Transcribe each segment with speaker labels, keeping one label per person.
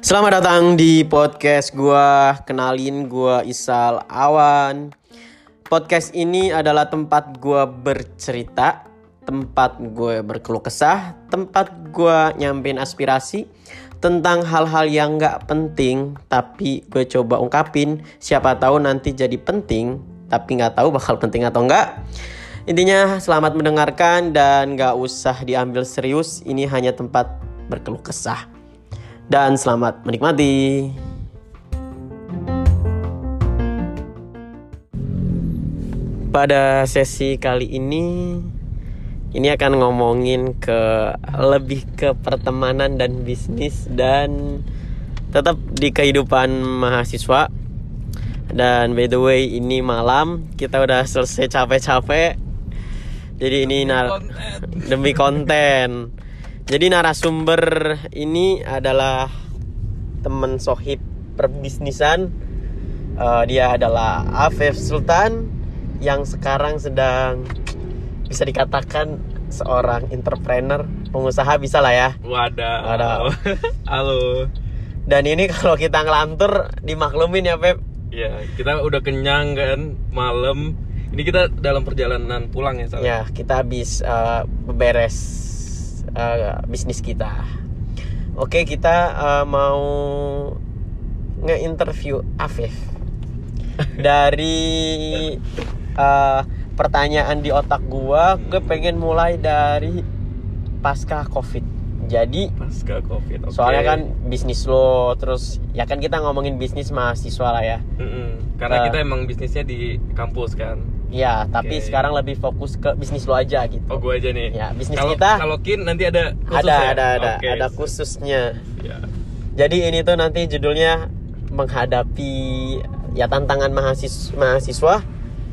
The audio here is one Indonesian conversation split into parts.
Speaker 1: Selamat datang di podcast gua. Kenalin gua Isal Awan. Podcast ini adalah tempat gua bercerita, tempat gue berkeluh kesah, tempat gua nyampein aspirasi tentang hal-hal yang nggak penting tapi gue coba ungkapin siapa tahu nanti jadi penting tapi nggak tahu bakal penting atau enggak intinya selamat mendengarkan dan nggak usah diambil serius ini hanya tempat berkeluh kesah dan selamat menikmati. Pada sesi kali ini ini akan ngomongin ke lebih ke pertemanan dan bisnis dan tetap di kehidupan mahasiswa. Dan by the way ini malam kita udah selesai capek-capek. Jadi ini nar demi konten. Jadi narasumber ini adalah teman sohib perbisnisan. Uh, dia adalah Afif Sultan yang sekarang sedang bisa dikatakan seorang entrepreneur, pengusaha bisa lah ya.
Speaker 2: Wadah.
Speaker 1: Wadah.
Speaker 2: Halo.
Speaker 1: Dan ini kalau kita ngelantur dimaklumin ya Pep.
Speaker 2: Ya, kita udah kenyang kan malam. Ini kita dalam perjalanan pulang ya, Sal?
Speaker 1: Ya, kita habis uh, beres uh, bisnis kita. Oke, kita uh, mau nge-interview Afif dari uh, pertanyaan di otak gua, gue pengen mulai dari pasca covid. Jadi
Speaker 2: Pasca Covid. oke.
Speaker 1: soalnya kan bisnis lo, terus ya kan kita ngomongin bisnis mahasiswa lah ya.
Speaker 2: Mm-mm. Karena
Speaker 1: Uh,
Speaker 2: kita emang bisnisnya di kampus kan.
Speaker 1: Ya, tapi
Speaker 2: Oke.
Speaker 1: sekarang lebih fokus ke bisnis lo aja gitu.
Speaker 2: Oh, gue aja nih.
Speaker 1: Ya, bisnis
Speaker 2: Kalau-
Speaker 1: kita-
Speaker 2: Kalau Kin nanti ada khusus
Speaker 1: ada,
Speaker 2: ya?
Speaker 1: ada, ada,
Speaker 2: Oke.
Speaker 1: ada khususnya.
Speaker 2: Ya.
Speaker 1: Jadi ini tuh nanti judulnya menghadapi ya tantangan mahasiswa, mahasiswa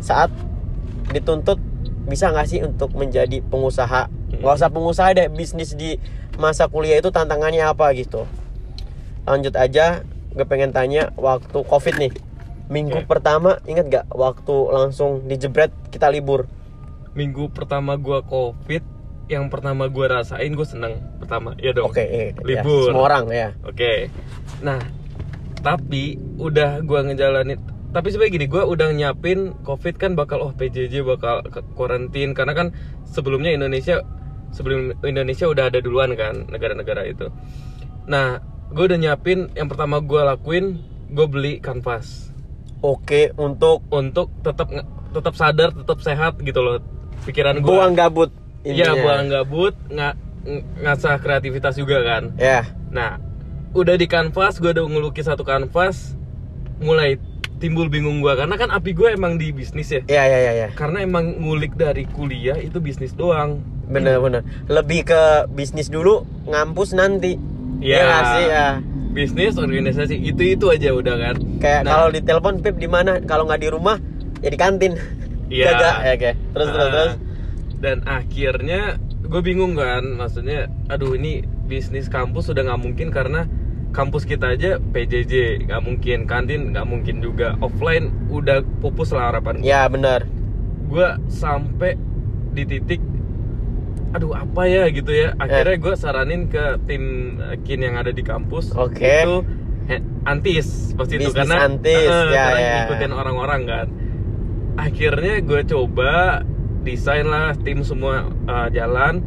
Speaker 1: saat dituntut bisa nggak sih untuk menjadi pengusaha? Nggak usah pengusaha deh, bisnis di masa kuliah itu tantangannya apa gitu. Lanjut aja, gue pengen tanya waktu covid nih, minggu
Speaker 2: Oke.
Speaker 1: pertama inget gak waktu langsung dijebret kita libur?
Speaker 2: Minggu pertama gua Covid, yang pertama gua rasain gue seneng pertama. Ya dong.
Speaker 1: Oke, eh, ya,
Speaker 2: Libur.
Speaker 1: semua orang ya.
Speaker 2: Oke. Nah, tapi udah gua ngejalanin tapi sebenarnya gini, gua udah nyiapin COVID kan bakal oh PJJ bakal karantin karena kan sebelumnya Indonesia sebelum Indonesia udah ada duluan kan negara-negara itu. Nah, gue udah nyiapin yang pertama gua lakuin gue beli kanvas
Speaker 1: Oke, untuk
Speaker 2: untuk tetap tetap sadar, tetap sehat gitu loh pikiran gue.
Speaker 1: buang gabut.
Speaker 2: Iya, buang gabut, nggak ng- ngasah kreativitas juga kan.
Speaker 1: Ya.
Speaker 2: Nah, udah di kanvas, gue udah ngelukis satu kanvas, mulai timbul bingung gue karena kan api gue emang di bisnis ya.
Speaker 1: Iya iya iya ya.
Speaker 2: Karena emang ngulik dari kuliah itu bisnis doang.
Speaker 1: Bener bener. Lebih ke bisnis dulu, ngampus nanti.
Speaker 2: Iya.
Speaker 1: Nggak sih ya.
Speaker 2: Bisnis, organisasi itu itu aja udah kan.
Speaker 1: Kayak
Speaker 2: Nah,
Speaker 1: kalau di telepon Pip di mana? Kalau nggak di rumah, ya di kantin.
Speaker 2: Iya.
Speaker 1: Ya, oke. Terus terus
Speaker 2: ah,
Speaker 1: terus.
Speaker 2: Dan akhirnya gue bingung kan, maksudnya, aduh ini bisnis kampus udah nggak mungkin karena kampus kita aja PJJ nggak mungkin, kantin nggak mungkin juga, offline udah pupus lah harapan gue.
Speaker 1: Ya bener.
Speaker 2: gue sampai di titik aduh apa ya? Gitu ya. Akhirnya gue saranin ke tim eh, kin yang ada di kampus.
Speaker 1: Oke.
Speaker 2: itu antis pasti itu. Karena
Speaker 1: antis,
Speaker 2: eh,
Speaker 1: ya,
Speaker 2: karena
Speaker 1: ya.
Speaker 2: ngikutin orang-orang kan. Akhirnya gue coba desain lah tim semua eh, jalan.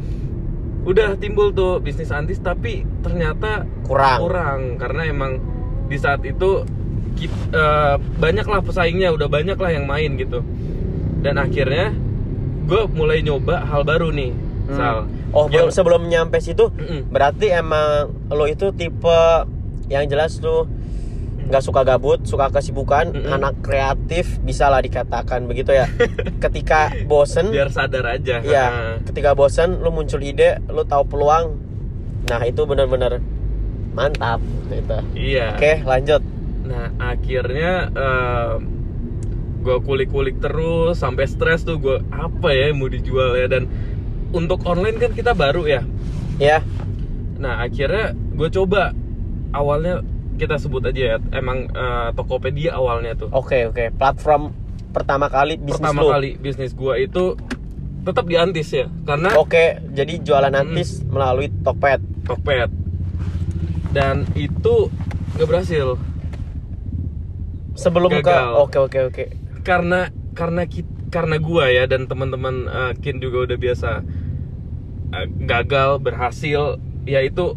Speaker 2: Udah timbul tuh bisnis antis tapi ternyata
Speaker 1: Kurang.
Speaker 2: kurang. Karena emang di saat itu eh, banyak lah pesaingnya udah banyak lah yang main gitu. Dan akhirnya gue mulai nyoba hal baru nih. Sal
Speaker 1: Oh
Speaker 2: Yang-
Speaker 1: belum sebelum nyampe situ,
Speaker 2: Mm-mm.
Speaker 1: berarti emang lo itu tipe yang jelas tuh nggak suka gabut, suka kesibukan,
Speaker 2: Mm-mm.
Speaker 1: anak kreatif bisa lah dikatakan begitu ya. ketika bosen,
Speaker 2: biar sadar aja
Speaker 1: Iya, ketika bosan lu muncul ide, lu tahu peluang. Nah, itu benar-benar mantap gitu.
Speaker 2: iya
Speaker 1: Oke, lanjut.
Speaker 2: nah akhirnya gue kulik-kulik terus sampai stres tuh gue apa ya yang mau dijual ya dan untuk online kan kita baru ya
Speaker 1: Ya.
Speaker 2: Nah akhirnya gue coba awalnya kita sebut aja ya emang eh, Tokopedia awalnya tuh
Speaker 1: Oke, oke. Platform pertama kali bisnis
Speaker 2: pertama
Speaker 1: lu.
Speaker 2: kali bisnis gue itu tetap di Antis ya karena
Speaker 1: Oke, jadi jualan antis melalui Tokped.
Speaker 2: Tokped dan itu nggak berhasil
Speaker 1: Sebelum ke
Speaker 2: Gagal.
Speaker 1: Oke, oke, oke.
Speaker 2: karena karena kit- karena gua ya dan teman-teman eh, kin juga udah biasa gagal berhasil ya itu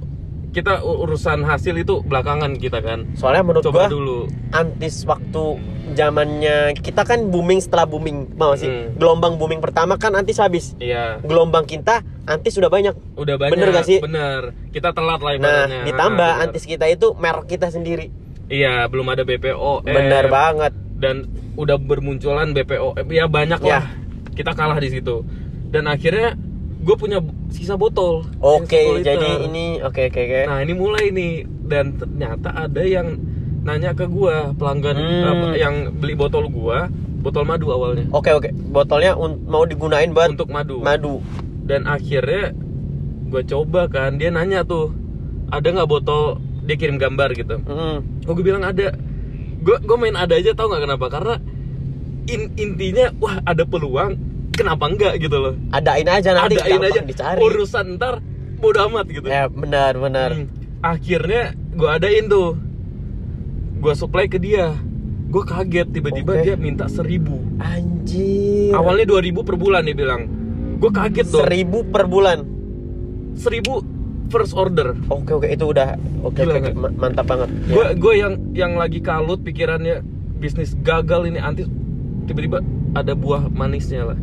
Speaker 2: kita urusan hasil itu belakangan kita kan.
Speaker 1: Soalnya menurut
Speaker 2: coba
Speaker 1: gua
Speaker 2: dulu.
Speaker 1: antis waktu zamannya kita kan booming setelah booming mau sih?
Speaker 2: Hmm.
Speaker 1: gelombang booming pertama kan antis habis.
Speaker 2: Iya.
Speaker 1: Gelombang kita antis sudah banyak.
Speaker 2: Udah banyak
Speaker 1: Bener gak sih?
Speaker 2: bener. Kita telat lah
Speaker 1: nah
Speaker 2: ibaratnya.
Speaker 1: ditambah
Speaker 2: Ah, bener.
Speaker 1: antis kita itu merek kita sendiri.
Speaker 2: Iya belum ada BPO
Speaker 1: benar banget.
Speaker 2: Dan udah bermunculan BPO ya banyak
Speaker 1: Ya.
Speaker 2: lah. Kita kalah di situ. Dan akhirnya gue punya sisa botol.
Speaker 1: Oke
Speaker 2: 10 liter.
Speaker 1: jadi ini oke oke oke.
Speaker 2: Nah ini mulai nih dan ternyata ada yang nanya ke gua pelanggan
Speaker 1: Hmm.
Speaker 2: yang beli botol gua botol madu awalnya.
Speaker 1: Oke oke botolnya un- mau digunain buat
Speaker 2: untuk madu.
Speaker 1: madu.
Speaker 2: Dan akhirnya gue coba kan dia nanya tuh ada nggak botol? Dia kirim gambar gitu.
Speaker 1: Hmm.
Speaker 2: oh gue bilang ada. Gue gue main ada aja tau nggak kenapa? Karena in- intinya wah ada peluang kenapa enggak gitu loh.
Speaker 1: Adain aja nanti
Speaker 2: adain aja.
Speaker 1: dicari.
Speaker 2: Urusan ntar bodo amat gitu.
Speaker 1: Ya benar benar.
Speaker 2: Hmm. akhirnya gue adain tuh. Gue supply ke dia. Gue kaget tiba-tiba
Speaker 1: Oke.
Speaker 2: dia minta seribu.
Speaker 1: Anjir.
Speaker 2: Awalnya 2000 per bulan dia bilang. Gue kaget dong
Speaker 1: seribu per bulan?
Speaker 2: Seribu first order.
Speaker 1: Oke oke itu udah oke
Speaker 2: nggak?
Speaker 1: ma- mantap banget.
Speaker 2: Gue
Speaker 1: Ya.
Speaker 2: gue yang yang lagi kalut pikirannya bisnis gagal ini anti tiba-tiba ada buah manisnya lah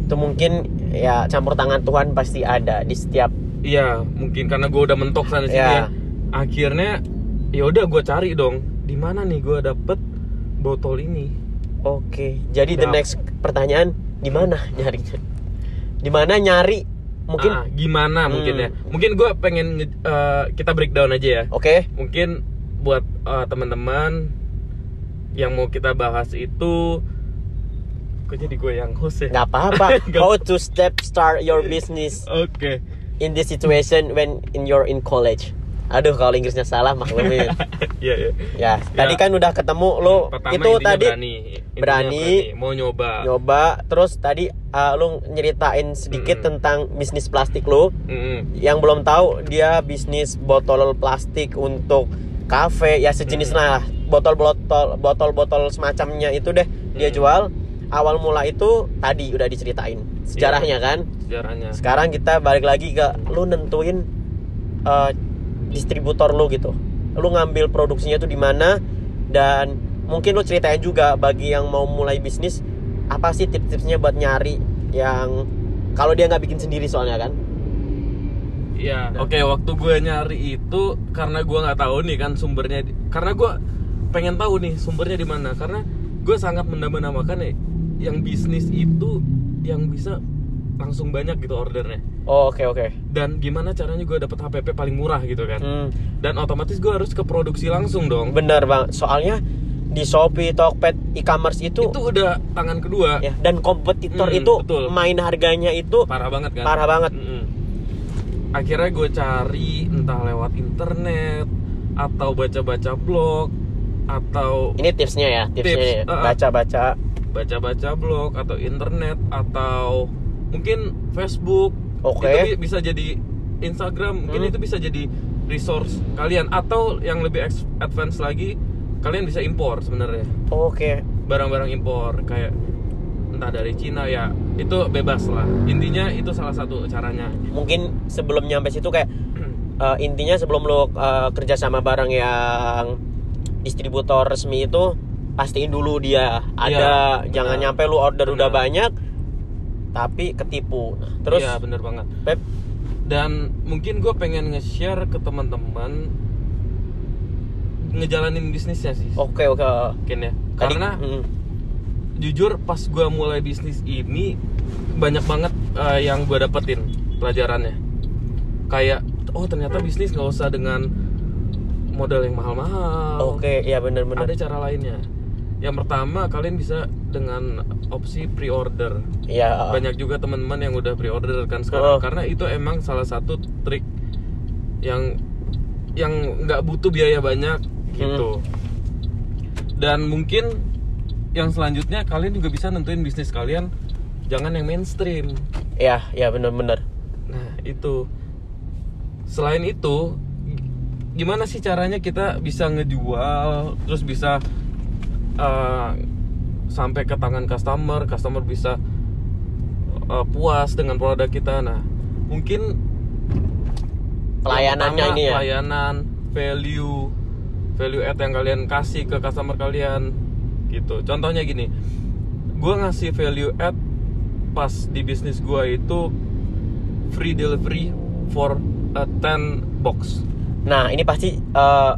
Speaker 1: itu mungkin ya campur tangan Tuhan pasti ada di setiap
Speaker 2: iya mungkin karena gue udah mentok sana sini
Speaker 1: Ya.
Speaker 2: ya. akhirnya ya udah gue cari dong di mana nih gue dapet botol ini
Speaker 1: oke jadi the
Speaker 2: Nah.
Speaker 1: next pertanyaan di mana nyarinya di mana nyari mungkin
Speaker 2: Ah, gimana mungkin
Speaker 1: Hmm.
Speaker 2: ya mungkin gue pengen nge- eh, kita breakdown aja ya
Speaker 1: oke
Speaker 2: mungkin buat eh, teman-teman yang mau kita bahas itu kok jadi gue yang host ya
Speaker 1: nggak apa-apa how to step start your business
Speaker 2: oke
Speaker 1: in this situation when in your in college aduh kalau Inggrisnya salah maklumin
Speaker 2: Iya ya
Speaker 1: ya tadi kan udah ketemu lo
Speaker 2: pertama
Speaker 1: itu tadi
Speaker 2: berani. Intinya
Speaker 1: berani.
Speaker 2: mau nyoba
Speaker 1: nyoba terus tadi uh, lu nyeritain sedikit
Speaker 2: Mm-mm.
Speaker 1: tentang bisnis plastik lu
Speaker 2: Mm-mm.
Speaker 1: yang belum tahu dia bisnis botol plastik untuk kafe ya sejenis
Speaker 2: Hmm.
Speaker 1: lah botol botol botol botol semacamnya itu deh dia
Speaker 2: Hmm.
Speaker 1: jual awal mula itu tadi udah diceritain sejarahnya kan?
Speaker 2: sejarahnya.
Speaker 1: Sekarang kita balik lagi ke lu nentuin uh, distributor lu gitu. Lu ngambil produksinya tuh di mana dan mungkin lu ceritain juga bagi yang mau mulai bisnis apa sih tips-tipsnya buat nyari yang kalau dia nggak bikin sendiri soalnya kan?
Speaker 2: Iya, oke waktu gue nyari itu karena gue nggak tahu nih kan sumbernya, karena gue pengen tahu nih sumbernya di mana, karena gue sangat mendambakan ya yang bisnis itu yang bisa langsung banyak gitu ordernya,
Speaker 1: oh, oke oke.
Speaker 2: Dan gimana caranya gue dapet HPP paling murah gitu kan,
Speaker 1: Hmm,
Speaker 2: dan otomatis gue harus ke produksi langsung dong,
Speaker 1: bener bang. Soalnya di Shopee, Tokped, e-commerce itu,
Speaker 2: itu udah tangan kedua,
Speaker 1: ya dan kompetitor
Speaker 2: Hmm,
Speaker 1: itu
Speaker 2: betul.
Speaker 1: main harganya itu
Speaker 2: parah banget kan,
Speaker 1: parah banget.
Speaker 2: Mm-mm. Akhirnya gue cari entah lewat internet atau baca-baca blog atau
Speaker 1: ini tipsnya ya tipsnya
Speaker 2: Tips,
Speaker 1: ya.
Speaker 2: uh-uh.
Speaker 1: baca-baca
Speaker 2: baca-baca blog atau internet atau mungkin Facebook.
Speaker 1: Oke.
Speaker 2: itu bi- bisa jadi Instagram mungkin
Speaker 1: Hmm.
Speaker 2: itu bisa jadi resource kalian. Atau yang lebih advance lagi kalian bisa impor sebenarnya.
Speaker 1: Oke.
Speaker 2: Barang-barang impor kayak entah dari Cina ya itu bebas lah. Intinya itu salah satu caranya.
Speaker 1: Mungkin sebelum nyampe situ kayak eh, intinya sebelum lo eh, kerja sama barang yang distributor resmi itu pastiin dulu dia ada
Speaker 2: Iya,
Speaker 1: jangan
Speaker 2: benar.
Speaker 1: nyampe lu order udah
Speaker 2: Benar.
Speaker 1: banyak tapi ketipu. Nah, terus?
Speaker 2: Iya bener banget.
Speaker 1: Pep?
Speaker 2: Dan mungkin gue pengen nge-share ke teman-teman ngejalanin bisnisnya sih.
Speaker 1: Oke oke.
Speaker 2: Mungkin ya.
Speaker 1: Tadi-
Speaker 2: karena
Speaker 1: mm,
Speaker 2: jujur pas gue mulai bisnis ini banyak banget eh, yang gue dapetin pelajarannya. Kayak oh ternyata bisnis nggak usah dengan modal yang mahal-mahal.
Speaker 1: Oke ya bener-bener
Speaker 2: ada cara lainnya yang pertama kalian bisa dengan opsi pre-order.
Speaker 1: Ya
Speaker 2: banyak juga teman-teman yang udah pre-order kan sekarang.
Speaker 1: Oh.
Speaker 2: karena itu emang salah satu trik yang yang nggak butuh biaya banyak gitu.
Speaker 1: Hmm.
Speaker 2: dan mungkin yang selanjutnya kalian juga bisa nentuin bisnis kalian. Jangan yang mainstream.
Speaker 1: Ya ya bener-bener
Speaker 2: nah itu. Selain itu gimana sih caranya kita bisa ngejual terus bisa uh, sampai ke tangan customer customer bisa uh, puas dengan produk kita. Nah mungkin
Speaker 1: pelayanannya
Speaker 2: pertama,
Speaker 1: ini ya?
Speaker 2: pelayanan value value add yang kalian kasih ke customer kalian gitu. Contohnya gini gue ngasih value add pas di bisnis gue itu free delivery for a 10 box.
Speaker 1: Nah ini pasti eh,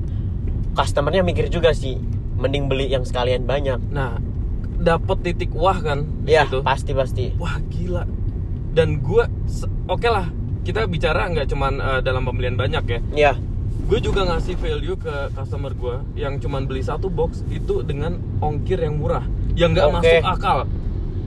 Speaker 1: customernya mikir juga sih mending beli yang sekalian banyak.
Speaker 2: Nah dapat titik wah kan
Speaker 1: ya
Speaker 2: situ.
Speaker 1: pasti pasti.
Speaker 2: Wah gila. Dan gue oke lah kita bicara nggak cuman eh, dalam pembelian banyak ya.
Speaker 1: Ya
Speaker 2: gue juga ngasih value ke customer gue yang cuman beli satu box itu dengan ongkir yang murah yang nggak
Speaker 1: Oke.
Speaker 2: masuk akal.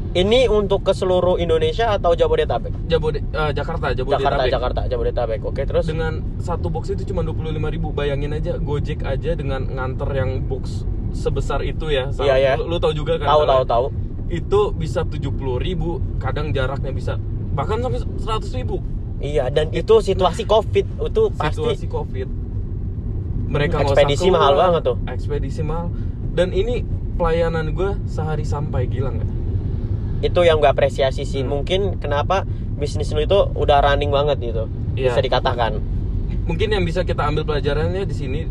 Speaker 1: Ini untuk ke seluruh Indonesia atau Jabodetabek?
Speaker 2: Jabode eh, Jakarta
Speaker 1: Jakarta
Speaker 2: Jabodetabek.
Speaker 1: Jakarta Jabodetabek. Oke terus?
Speaker 2: Dengan satu box itu cuma 25.000 ribu. Bayangin aja Gojek aja dengan nganter yang box sebesar itu ya
Speaker 1: Iya, iya.
Speaker 2: lu, lu tahu juga kan
Speaker 1: tahu tahu tahu.
Speaker 2: itu bisa 70.000 ribu kadang jaraknya bisa bahkan sampai 100.000 ribu.
Speaker 1: Iya dan itu situasi covid itu pasti
Speaker 2: situasi covid. Mereka
Speaker 1: Ekspedisi mahal banget tuh.
Speaker 2: ekspedisi mahal. Dan ini pelayanan gue sehari sampai gila nggak?
Speaker 1: Itu yang gue apresiasi sih.
Speaker 2: Hmm.
Speaker 1: mungkin kenapa bisnis lu itu udah running banget gitu
Speaker 2: Iya.
Speaker 1: bisa dikatakan.
Speaker 2: Mungkin yang bisa kita ambil pelajarannya di sini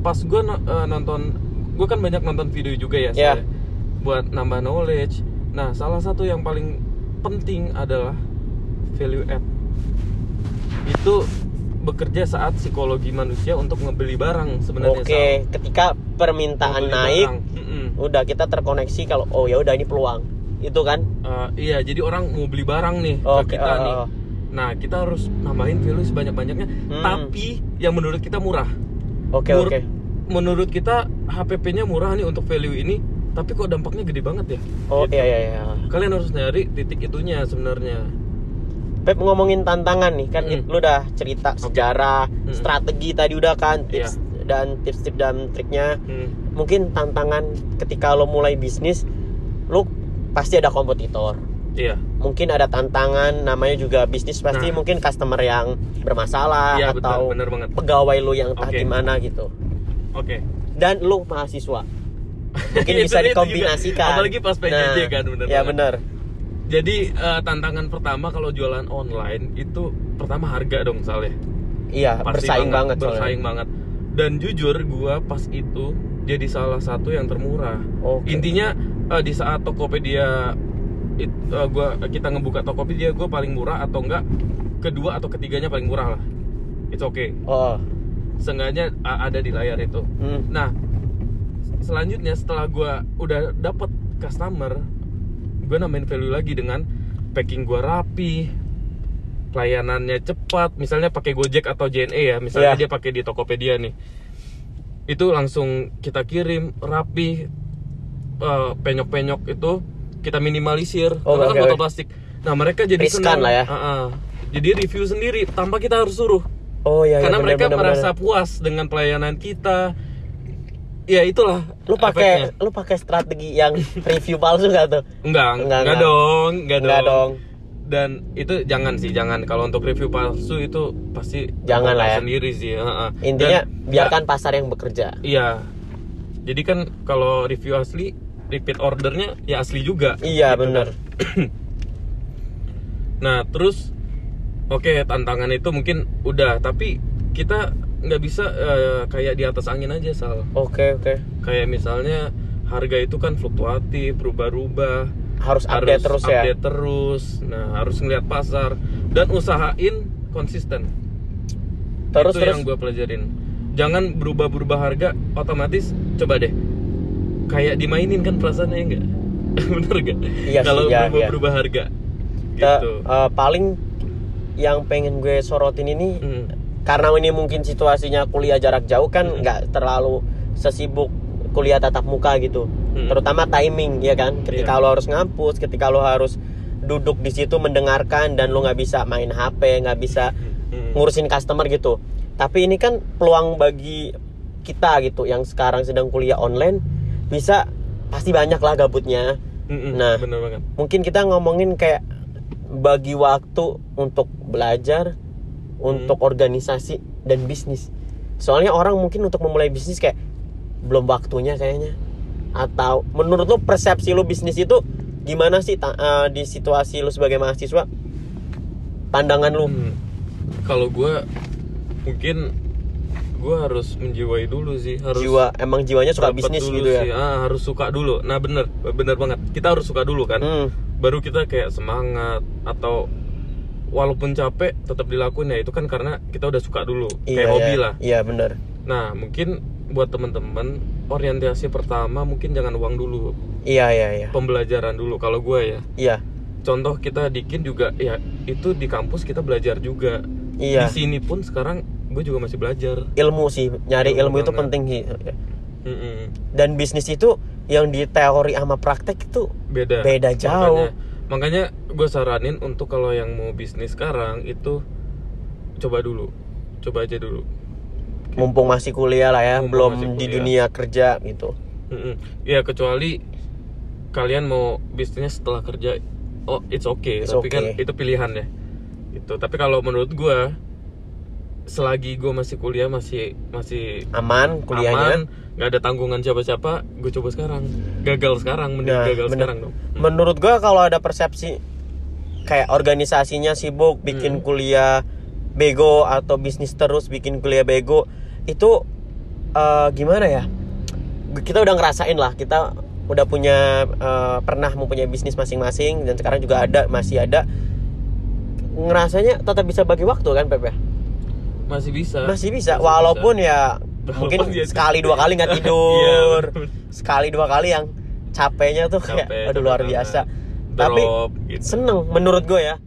Speaker 2: pas gue nonton gue kan banyak nonton video juga ya soalnya, buat nambah knowledge. Nah salah satu yang paling penting adalah value add. Itu bekerja saat psikologi manusia untuk ngebeli barang sebenarnya
Speaker 1: oke
Speaker 2: Sal.
Speaker 1: ketika permintaan
Speaker 2: Ngebeli
Speaker 1: naik udah kita terkoneksi kalau oh ya udah ini peluang. Itu kan?
Speaker 2: Uh, iya jadi orang mau beli barang nih
Speaker 1: Oke,
Speaker 2: ke kita
Speaker 1: oh,
Speaker 2: nih.
Speaker 1: oh.
Speaker 2: nah kita harus nambahin value sebanyak banyaknya
Speaker 1: Hmm.
Speaker 2: tapi yang menurut kita murah.
Speaker 1: Oke
Speaker 2: Menur-
Speaker 1: oke
Speaker 2: menurut kita HPP-nya murah nih untuk value ini tapi kok dampaknya gede banget ya
Speaker 1: oh
Speaker 2: Gitu.
Speaker 1: iya iya iya
Speaker 2: kalian harus nyari titik itunya sebenarnya
Speaker 1: Pep ngomongin tantangan nih kan
Speaker 2: Mm.
Speaker 1: lu udah cerita sejarah
Speaker 2: Mm.
Speaker 1: strategi tadi udah kan
Speaker 2: Iya.
Speaker 1: tips dan tips-tips dan triknya
Speaker 2: Hmm.
Speaker 1: mungkin tantangan ketika lo mulai bisnis lu pasti ada kompetitor
Speaker 2: iya
Speaker 1: mungkin ada tantangan namanya juga bisnis pasti
Speaker 2: Nah.
Speaker 1: mungkin customer yang bermasalah
Speaker 2: iya
Speaker 1: atau
Speaker 2: benar banget
Speaker 1: pegawai lu yang entah
Speaker 2: Oke.
Speaker 1: gimana gitu
Speaker 2: oke.
Speaker 1: Dan lu mahasiswa. Mungkin
Speaker 2: Itu-
Speaker 1: bisa dikombinasikan.
Speaker 2: apalagi pas PJJ
Speaker 1: Nah,
Speaker 2: kan bener
Speaker 1: ya
Speaker 2: banget.
Speaker 1: bener.
Speaker 2: Jadi eh, tantangan pertama kalau jualan online itu pertama harga dong soalnya
Speaker 1: iya
Speaker 2: Pasti
Speaker 1: bersaing banget, soalnya.
Speaker 2: bersaing banget. Dan jujur gua pas itu jadi salah satu yang termurah.
Speaker 1: Oke.
Speaker 2: intinya eh, di saat Tokopedia it, eh, gua kita ngebuka Tokopedia gua paling murah atau enggak kedua atau ketiganya paling murah lah. It's okay.
Speaker 1: Oh
Speaker 2: seenggaknya ada di layar itu
Speaker 1: hmm.
Speaker 2: nah selanjutnya setelah gua udah dapet customer gua nambahin value lagi dengan packing gua rapi pelayanannya cepat misalnya pakai Gojek atau JNE ya misalnya
Speaker 1: Iya.
Speaker 2: dia pakai di Tokopedia nih itu langsung kita kirim rapi eh, penyok-penyok itu kita minimalisir
Speaker 1: Oh,
Speaker 2: karena kan
Speaker 1: oke,
Speaker 2: botol plastik nah mereka jadi
Speaker 1: Riskan
Speaker 2: senang
Speaker 1: lah ya.
Speaker 2: Ah-ah. jadi review sendiri tanpa kita harus suruh
Speaker 1: oh iya iya,
Speaker 2: karena
Speaker 1: bener,
Speaker 2: mereka
Speaker 1: bener,
Speaker 2: merasa
Speaker 1: bener.
Speaker 2: puas dengan pelayanan kita ya itulah
Speaker 1: lu pakai lu pakai strategi yang review palsu gak tuh
Speaker 2: enggak
Speaker 1: Enggak,
Speaker 2: enggak,
Speaker 1: enggak.
Speaker 2: dong enggak,
Speaker 1: Enggak
Speaker 2: dong.
Speaker 1: dong.
Speaker 2: dan itu jangan sih jangan kalau untuk review palsu itu pasti
Speaker 1: Jangan lah ya.
Speaker 2: sendiri sih
Speaker 1: intinya
Speaker 2: Dan-
Speaker 1: biarkan pasar yang bekerja
Speaker 2: iya jadi kan kalau review asli repeat ordernya ya asli juga
Speaker 1: iya
Speaker 2: Gitu kan. nah terus oke tantangan itu mungkin udah tapi kita nggak bisa eh, kayak di atas angin aja sal.
Speaker 1: Oke oke.
Speaker 2: Kayak misalnya harga itu kan fluktuatif berubah-ubah
Speaker 1: harus update terus ya?
Speaker 2: update terus. Nah harus ngeliat pasar. Dan usahain konsisten.
Speaker 1: Terus
Speaker 2: itu
Speaker 1: terus?
Speaker 2: yang gue pelajarin. Jangan berubah-berubah harga otomatis coba deh. Kayak dimainin kan perasaannya enggak bener gak
Speaker 1: Iya
Speaker 2: kalau
Speaker 1: iya,
Speaker 2: berubah-berubah harga. Gitu.
Speaker 1: eh, paling yang pengen gue sorotin ini
Speaker 2: Hmm.
Speaker 1: karena ini mungkin situasinya kuliah jarak jauh kan
Speaker 2: Hmm.
Speaker 1: nggak terlalu sesibuk kuliah tatap muka gitu
Speaker 2: Hmm.
Speaker 1: terutama timing ya kan ketika
Speaker 2: Iya.
Speaker 1: lo harus ngampus ketika lo harus duduk di situ mendengarkan dan lo nggak bisa main HP nggak bisa
Speaker 2: Hmm.
Speaker 1: ngurusin customer gitu tapi ini kan peluang bagi kita gitu yang sekarang sedang kuliah online bisa pasti banyak lah gabutnya
Speaker 2: Mm-mm,
Speaker 1: Nah.
Speaker 2: bener banget
Speaker 1: mungkin kita ngomongin kayak bagi waktu untuk belajar untuk organisasi dan bisnis. Soalnya orang mungkin untuk memulai bisnis kayak belum waktunya kayaknya. Atau menurut lu persepsi lu bisnis itu gimana sih eh, di situasi lu sebagai mahasiswa? Pandangan lu?
Speaker 2: Hmm. kalau gue mungkin gue harus menjiwai dulu sih harus
Speaker 1: jiwa emang jiwanya suka bisnis
Speaker 2: dulu
Speaker 1: gitu ya?
Speaker 2: sih. ah, harus suka dulu. Nah bener bener banget. Kita harus suka dulu kan.
Speaker 1: Hmm,
Speaker 2: baru kita kayak semangat atau walaupun capek tetap dilakuin ya. Itu kan karena kita udah suka dulu.
Speaker 1: Iya
Speaker 2: kayak hobi
Speaker 1: iya.
Speaker 2: lah.
Speaker 1: Iya bener.
Speaker 2: Nah mungkin buat teman-teman orientasi pertama mungkin jangan uang dulu.
Speaker 1: Iya iya iya.
Speaker 2: Pembelajaran dulu kalau gue ya.
Speaker 1: Iya.
Speaker 2: Contoh kita dikin juga ya itu di kampus kita belajar juga.
Speaker 1: Iya.
Speaker 2: Di sini pun sekarang gue juga masih belajar.
Speaker 1: Ilmu sih nyari
Speaker 2: Ilmu
Speaker 1: ilmu, itu penting sih.
Speaker 2: Mm-mm.
Speaker 1: dan bisnis itu yang di teori sama praktek itu
Speaker 2: beda.
Speaker 1: Beda jauh.
Speaker 2: makanya, gue saranin untuk kalau yang mau bisnis sekarang itu coba dulu. Coba aja dulu.
Speaker 1: Mumpung masih kuliah lah ya
Speaker 2: Mumpung
Speaker 1: belum di dunia kerja gitu.
Speaker 2: Mm-mm. ya kecuali kalian mau bisnisnya setelah kerja oh it's okay.
Speaker 1: It's
Speaker 2: tapi kan
Speaker 1: okay.
Speaker 2: itu pilihan ya itu tapi kalau menurut gue selagi gue masih kuliah masih masih
Speaker 1: aman kuliahnya.
Speaker 2: aman nggak ada tanggungan siapa-siapa gue coba sekarang. Gagal sekarang mending
Speaker 1: Nah,
Speaker 2: gagal
Speaker 1: bener.
Speaker 2: sekarang dong
Speaker 1: menurut gua kalau ada persepsi kayak organisasinya sibuk bikin
Speaker 2: Hmm.
Speaker 1: kuliah bego atau bisnis terus bikin kuliah bego itu eh, gimana ya? Kita udah ngerasain lah kita udah punya eh, pernah mempunyai bisnis masing-masing dan sekarang juga ada masih ada. Ngerasanya tetap bisa bagi waktu kan Pepe
Speaker 2: masih bisa.
Speaker 1: Masih bisa
Speaker 2: Masih
Speaker 1: walaupun ya
Speaker 2: Walaupun
Speaker 1: mungkin sekali dua kali nggak
Speaker 2: Iya,
Speaker 1: tidur. sekali dua kali yang capeknya tuh kayak
Speaker 2: Capek,
Speaker 1: aduh
Speaker 2: capek
Speaker 1: luar biasa. tapi
Speaker 2: Drop, gitu.
Speaker 1: seneng menurut gue ya